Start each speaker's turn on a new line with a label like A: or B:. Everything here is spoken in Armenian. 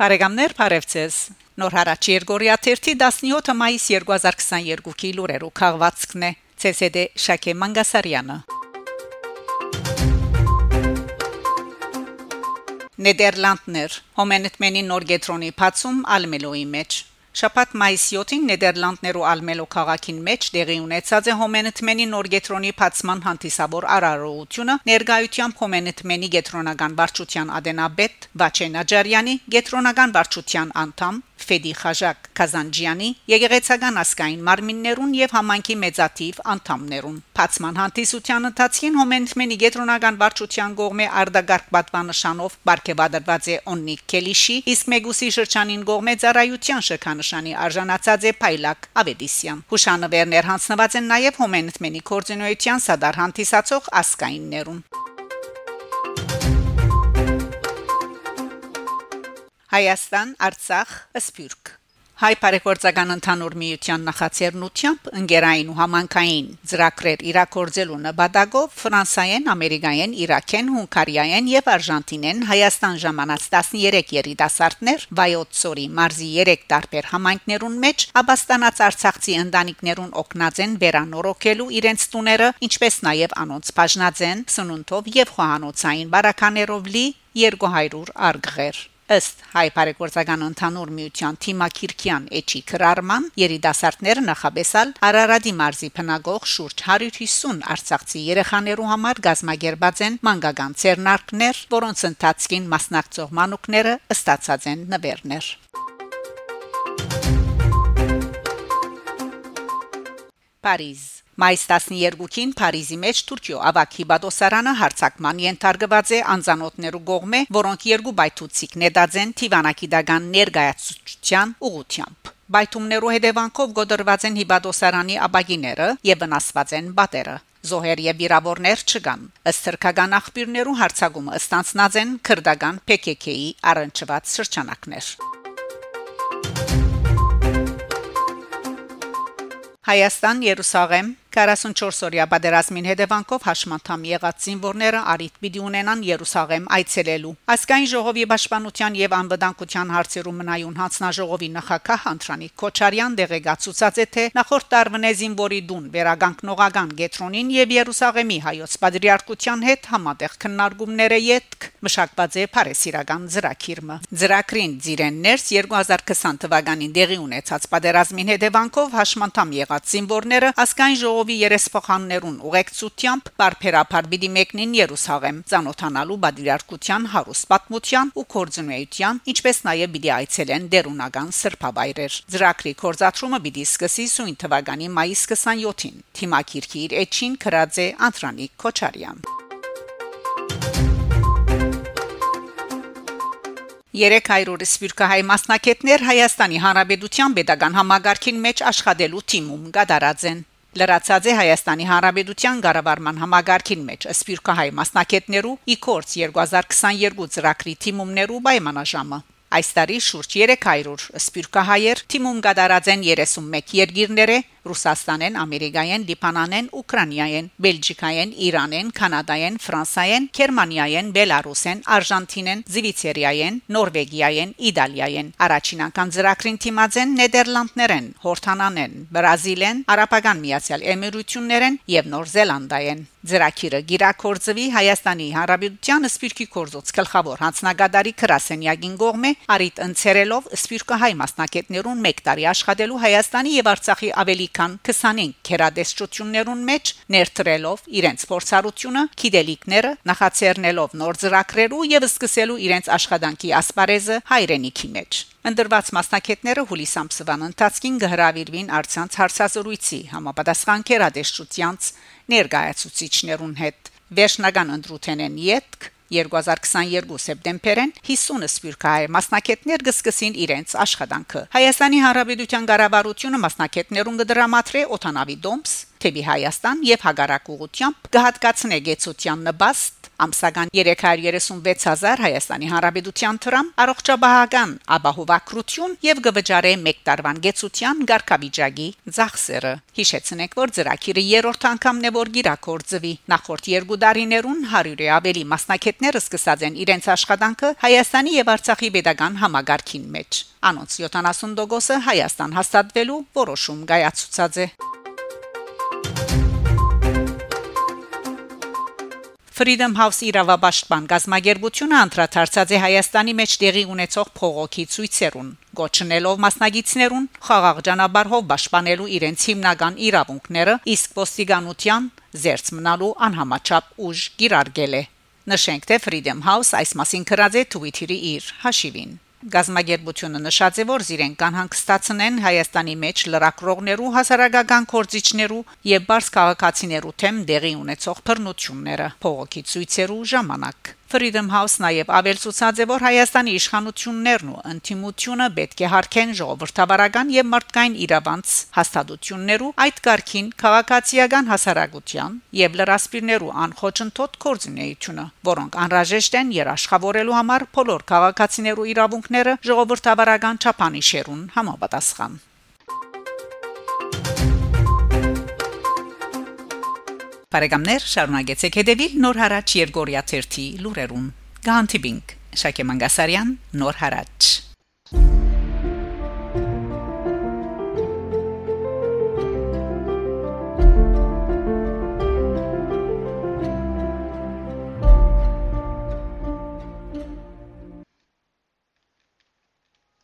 A: Բարեկամներ, Փարեվցես։ Նոր հարաճ Երգորիա 17 մայիս 2022-ի լուրերով քաղվածքն է ՑՍԴ Շակե Մանգասարյանը։ Նեդերլանդներ Հոմենտմենի նոր գետրոնի փացում ալմելոյի մեջ Շաբաթ մայիս 7-ին Նեդերլանդներու Ալմելո քաղաքին մեջ դեղի ունեցած է Հոմենտմենի նոր գետրոնի փացման հանդիսավոր արարողությունը ներկայությամբ Հոմենտմենի գետրոնական վարչության ադենաբեդ Վաչե Նաջարյանի գետրոնական վարչության անդամ Ֆեդի Խաժակ Կազանջյանի եգեգեցական ասկային մարմիններուն եւ համանքի մեծատիվ անդամներուն Փացման հանդիսության ընթացքին Հոմենտմենի գետրոնական վարչության կողմէ արդագարգ պատվանշանով բարգեւադրված է Օննիկ Քելիշի իսկ Մեգուսի շրջանին կողմէ ծառայության շքանշանի արժանացած է Փայլակ Ավետիսյան Հուշանվերներ հանձնված են նաեւ Հոմենտմենի կորձունեության սադար հանդիսացող ասկայիններուն Հայաստան, Արցախ, Սփյուռք Հայ բարեգործական ընդհանուր միության նախաձեռնությամբ ընկերային ու համանքային ծրագրեր իրակորձելու նպատակով Ֆրանսիայեն, Ամերիկայեն, Իրաքեն, Հունգարիայեն եւ Արժանտինեն Հայաստան ժամանած 13 երիտասարդներ Վայոց ծորի մարզի 3 տարբեր համայնքներուն մեջ աբաստանած արցախցի ընտանիքներուն օգնած են վերանորոգելու իրենց տուները, ինչպես նաեւ անոնց բաժնած են սնունդով եւ խոհանոցային բարականերով լի 200 արգղեր ըստ հայ բարեգործական ընդհանուր միության Թիմակիրքյան Էչի Քրարման երիտասարդները նախաբեսալ Արարատի մարզի փնագող շուրջ 150 արցախցի երեխաներու համար գազմագերբած են մանկական ցերնարկներ, որոնց ընթացքին մասնակցող մանուկները ըստացած են նվերներ Փարիզ Մայիս 12-ին Փարիզի մեջ Թուրքիո ավակ հիբադոսարանը հարցակման ենթարկված է անզանոթներու կողմէ, որոնք երկու բայթուցիկ նետած են Թիվանակի դագան ներգայացուցչության ուղությամբ։ Բայթումներու հետևանքով գոդրված են հիբադոսարանի աբագիները եւ վնասված են բատերը։ Զոհեր եւ վիրավորներ չկան։ Ըստ թրքական աղբյուրներու հարցակումը ստանցնած են քրդական PKK-ի առնչված շրջանակներ։ Հայաստան Երուսաղեմ 44-օրյա պատերազմին հետևանքով հաշմանդամ եղած զինվորները արիտ պիտի ունենան Երուսաղեմ այցելելու։ Ասկայն ժողովի պաշտպանության եւ անվտանգության հարցերու մնայուն հանձնաժողովի նախակահ Անտրանիկ Քոչարյան դեղեկացուցած է թե նախորդ տարվնե զինվորի դուն վերագանքնողական գետրոնին եւ Երուսաղեմի հայոց պատրիարքության հետ համատեղ քննարկումները յետք մշակված է Փարեսիրական ծրակիրը։ Ծրակրին ծիրեններս 2020 թվականին դեղի ունեցած պատերազմին հետևանքով հաշմանդամ եղած զինվորները ասկայն ժողովի ժողովի երեսփոխաններուն ուղեկցությամբ բարբերաբար բիդի մեկնին Երուսաղեմ ցանոթանալու բادرարկության հարուստ պատմության ու կորձունեության ինչպես նաև բիդի այցելեն դերունական սրբավայրեր ծրագրի կորզացումը բիդի սկսի սույն թվականի մայիսի 27-ին թիմակիրքի իր էջին քրաձե Անտրանիկ Քոչարյան 300 սպյուրքահայ մասնակետներ Հայաստանի Հանրապետության Պետական համագարքին մեջ աշխատելու թիմում գդարած են։ Լրացած է Հայաստանի Հանրապետության ղարավարման համագարքին մեջ Սպիրկահայ մասնակետներու իքորց 2022 ծրագրի թիմումներու պայմանաժամը Այս տարի շուրջ 300 սպիրկահայեր թիմում գդարած են 31 երկիրները Ռուսաստանեն, Ամերիկայեն, Լիբանանեն, Ուկրաինայեն, Բելգիկայեն, Իրանեն, Կանադայեն, Ֆրանսայեն, Գերմանիայեն, Բելարուսեն, Արժանտինեն, Զվիցերիայեն, Նորվեգիայեն, Իտալիայեն։ Առաջին անգամ ծրագրին թիմած են Նեդերլանդներեն, Հորթանանեն, Բրազիլեն, Արաբական Միացյալ Էմիրություններեն եւ Նոր Զելանդայեն։ Ձրակիրը գիրակորձվի Հայաստանի Հանրապետության Սպիրկի կորզոց գլխավոր հանձնագետարի Քրասենյակին կողմէ արիտ ընցերելով Սպիրկահայ մասնակետներուն 1 տարի աշխատելու Հայաստանի եւ Արցախի ավելի քան 25 քերադեսչություններուն մեջ ներդրելով իրենց փորձառությունը, գիտելիքները, նախաձեռնելով նոր ծրագրերու եւ սկսելու իրենց աշխատանքի ասպարեզը հայրենիքի մեջ։ Ընդրված մասնակիցները հուլիս ամսվան ընթացքին գհրավիրվին արցանց հարցազրույցի համապատասխան քերադեսչությանց ներկայացուցիչներուն հետ։ Վերջնական ընդրութենեն յետք 2022 սեպտեմբերին 50 սպիրկայ մասնակետներ գսկսին իրենց աշխատանքը Հայաստանի Հանրապետության ղարավարությունը մասնակետներուն կդրամատրե օթանավի դոմս թեպի Հայաստան եւ հագարակ ուղությամբ կհատկացնե գեցության նպաստ Ամսական 336000 Հայաստանի Հանրապետության դրամ առողջապահական ապահովակրություն եւ գվճարե 1 տարվան գեցության ղարքավիճակի ծախսերը հիշեցնենք որ ծրագիրը երրորդ անգամն է որ գիրակորձվի նախորդ երկու տարիներուն 100-ի ավելի մասնակիցները սկսած են իրենց աշխատանքը Հայաստանի եւ Արցախի pedagogan համագարքին մեջ Անոնց 70%-ը Հայաստան հաստատվելու որոշում կայացուցած է։ Freedom House իրավաբաշխման գազագերբությունը անդրադարձած է Հայաստանի մեջ տեղի ունեցող փողոքի ցույցերուն, գոչնելով մասնագետներուն խաղաղ պաշտպանելու իրենց հիմնական իրավունքները, իսկ ոստիկանության զերծ մնալու անհամաչափ ուժ գիրարգել է։ Նշենք թե Freedom House այս մասին գրած է Twitter-ի իր հաշիվին։ Գազագերբությունը նշած է, որ իրեն կան հանգստացնեն Հայաստանի մեջ լրակրողներու, հասարակական կորցիչներու եւ բարձ քաղաքացիներու թեմ դեղի ունեցող բռնությունները փողոքի ցույցերու ժամանակ։ Freedom House նաև ավելցուցած է որ Հայաստանի իշխանություններն ու ընդդիմությունը պետք է հարգեն ժողովրդավարական եւ մարդկային իրավանց հաստատություններու այդ կարգին քաղաքացիական հասարակության եւ լրասպիրներու անխոչընդոտ կորձունեությունը որոնք անհրաժեշտ են երաշխավորելու համար բոլոր քաղաքացիներու իրավունքները ժողովրդավարական չափանիշերուն համապատասխան Բարեկամներ, շարունակեցեք հետևել Նոր հարաճ Երգորիա 1-ի լուրերուն։ Գանտիբինգ Շակե Մանգասարյան, Նոր հարաճ